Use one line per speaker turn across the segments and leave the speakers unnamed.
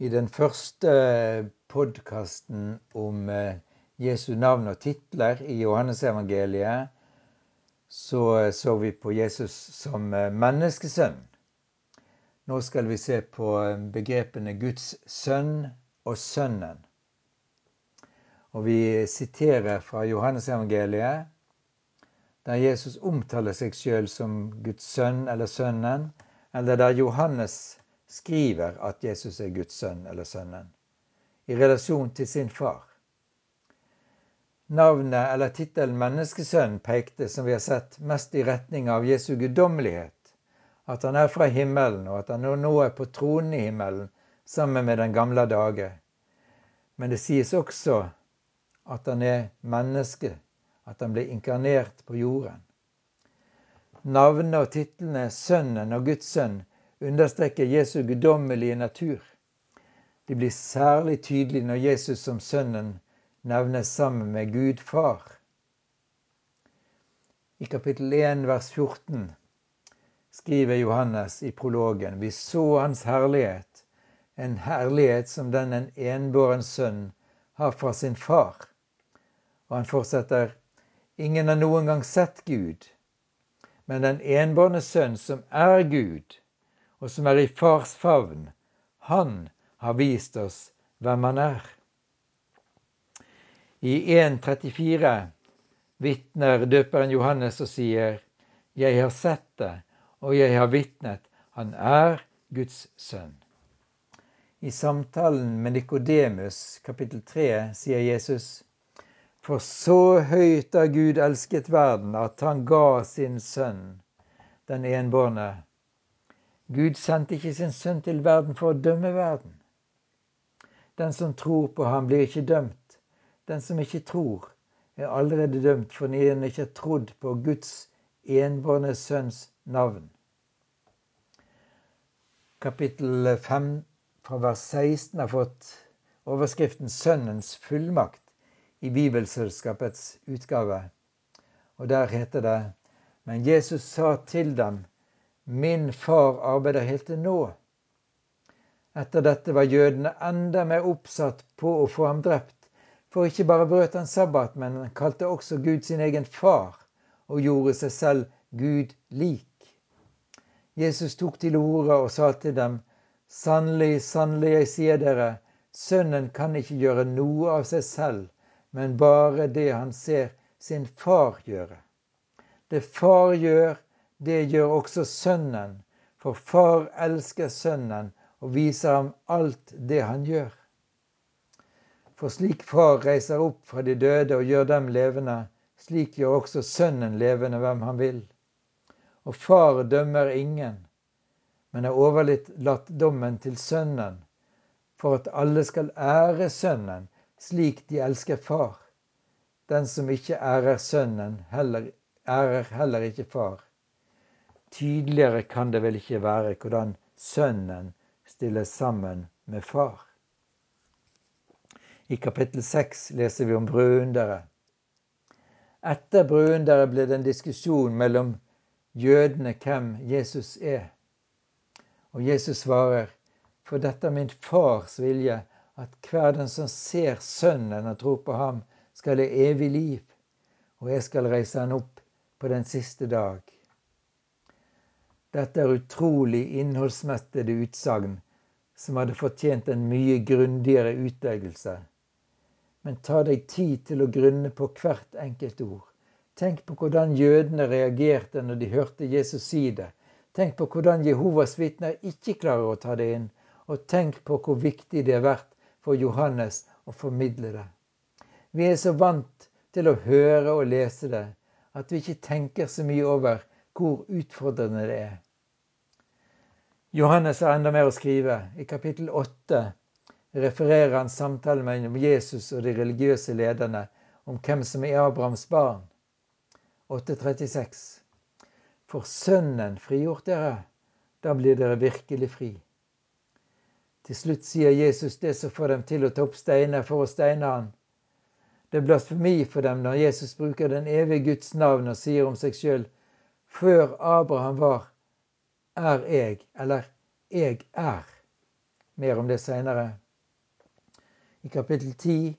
I den første podkasten om eh, Jesu navn og titler i Johannesevangeliet så så vi på Jesus som eh, menneskesønn. Nå skal vi se på eh, begrepene Guds sønn og Sønnen. Og vi siterer fra Johannesevangeliet, der Jesus omtaler seg sjøl som Guds sønn eller Sønnen, eller der Johannes skriver at Jesus er Guds sønn eller sønnen, i relasjon til sin far. Navnet eller tittelen menneskesønn pekte, som vi har sett, mest i retning av Jesu guddommelighet, at han er fra himmelen, og at han nå er på tronen i himmelen sammen med den gamle dage. Men det sies også at han er menneske, at han ble inkarnert på jorden. Navnet og titlene Sønnen og Guds sønn understreker Jesu guddommelige natur. Det blir særlig tydelig når Jesus som Sønnen nevnes sammen med Gud Far. I kapittel 1 vers 14 skriver Johannes i prologen Vi så Hans herlighet, en herlighet som den en enbåren sønn har fra sin far. Og han fortsetter Ingen har noen gang sett Gud, men den enbårne sønn som er Gud, og som er i fars favn, han har vist oss hvem han er. I 1.34 vitner døperen Johannes og sier, Jeg har sett det, og jeg har vitnet, han er Guds sønn. I samtalen med Nikodemus, kapittel 3, sier Jesus, For så høyt har Gud elsket verden, at han ga sin sønn, den enbårne, Gud sendte ikke sin sønn til verden for å dømme verden. Den som tror på ham, blir ikke dømt. Den som ikke tror, er allerede dømt fordi han ikke har trodd på Guds enbårne sønns navn. Kapittel 5 fra vers 16 har fått overskriften 'Sønnens fullmakt' i Bibelselskapets utgave. Og der heter det Men Jesus sa til dem Min far arbeider helt til nå. Etter dette var jødene enda mer oppsatt på å få ham drept. For ikke bare brøt han sabbat, men han kalte også Gud sin egen far og gjorde seg selv Gud lik. Jesus tok til orde og sa til dem, Sannelig, sannelig, jeg sier dere, Sønnen kan ikke gjøre noe av seg selv, men bare det han ser sin far gjøre. Det far gjør, det gjør også Sønnen, for Far elsker Sønnen og viser ham alt det han gjør. For slik Far reiser opp fra de døde og gjør dem levende, slik gjør også Sønnen levende hvem han vil. Og Far dømmer ingen, men har overlatt dommen til Sønnen, for at alle skal ære Sønnen slik de elsker Far. Den som ikke ærer Sønnen, heller, ærer heller ikke Far. Tydeligere kan det vel ikke være hvordan Sønnen stiller sammen med Far. I kapittel 6 leser vi om brødunderet. Etter brødunderet ble det en diskusjon mellom jødene hvem Jesus er. Og Jesus svarer, for dette er min fars vilje, at hver den som ser Sønnen og tror på ham, skal ha evig liv, og jeg skal reise han opp på den siste dag. Dette er utrolig innholdsmettede utsagn som hadde fortjent en mye grundigere utleggelse. Men ta deg tid til å grunne på hvert enkelt ord. Tenk på hvordan jødene reagerte når de hørte Jesus si det. Tenk på hvordan Jehovas vitner ikke klarer å ta det inn. Og tenk på hvor viktig det har vært for Johannes å formidle det. Vi er så vant til å høre og lese det at vi ikke tenker så mye over hvor utfordrende det er. Johannes har enda mer å skrive. I kapittel 8 refererer han samtalen mellom Jesus og de religiøse lederne om hvem som er Abrahams barn. 8.36. For Sønnen frigjort dere, da blir dere virkelig fri. Til slutt sier Jesus det som får dem til å ta opp steiner for å steine han. Det er blasfemi for dem når Jesus bruker den evige Guds navn og sier om seg sjøl Før Abraham var, er jeg, eller jeg er. mer om det seinere. I kapittel 10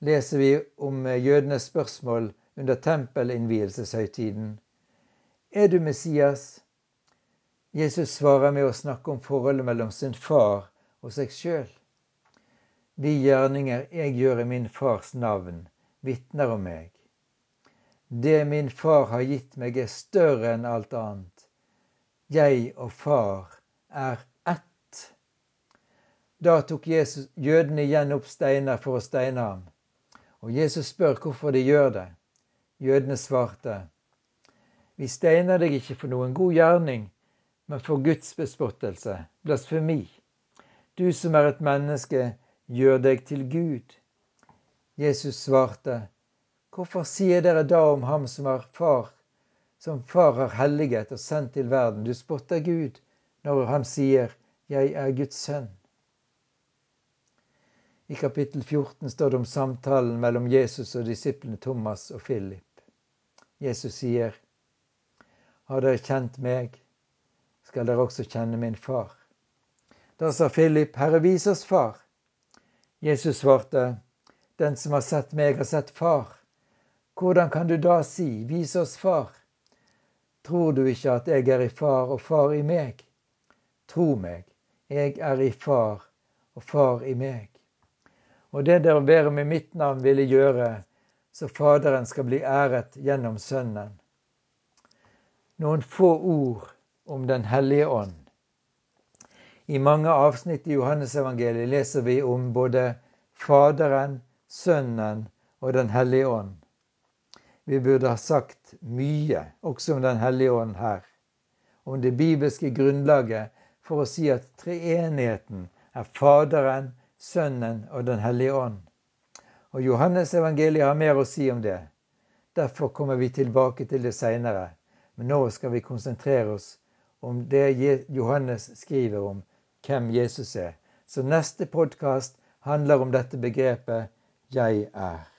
leser vi om jødenes spørsmål under tempelinnvielseshøytiden. Er du Messias? Jesus svarer med å snakke om forholdet mellom sin far og seg sjøl. De gjerninger jeg gjør i min fars navn, vitner om meg. Det min far har gitt meg, er større enn alt annet. Jeg og far er ett. Da tok Jesus, jødene igjen opp steiner for å steine ham. Og Jesus spør hvorfor de gjør det. Jødene svarte, Vi steiner deg ikke for noen god gjerning, men for Guds bespottelse, blasfemi. Du som er et menneske, gjør deg til Gud. Jesus svarte, Hvorfor sier dere da om ham som er far, som far har helliget og sendt til verden? Du spotter Gud når han sier, Jeg er Guds sønn. I kapittel 14 står det om samtalen mellom Jesus og disiplene Thomas og Philip. Jesus sier, Har dere kjent meg, skal dere også kjenne min far. Da sa Philip, Herre, vis oss far. Jesus svarte, Den som har sett meg, har sett far. Hvordan kan du da si, vis oss far? Tror du ikke at jeg er i far og far i meg? Tro meg, jeg er i far og far i meg. Og det dere ber om i mitt navn ville gjøre, så Faderen skal bli æret gjennom Sønnen. Noen få ord om Den hellige ånd. I mange avsnitt i Johannesevangeliet leser vi om både Faderen, Sønnen og Den hellige ånd. Vi burde ha sagt mye også om Den hellige ånd her. Om det bibelske grunnlaget for å si at treenigheten er Faderen, Sønnen og Den hellige ånd. Og Johannes evangeliet har mer å si om det. Derfor kommer vi tilbake til det seinere. Men nå skal vi konsentrere oss om det Johannes skriver om hvem Jesus er. Så neste podkast handler om dette begrepet 'jeg er'.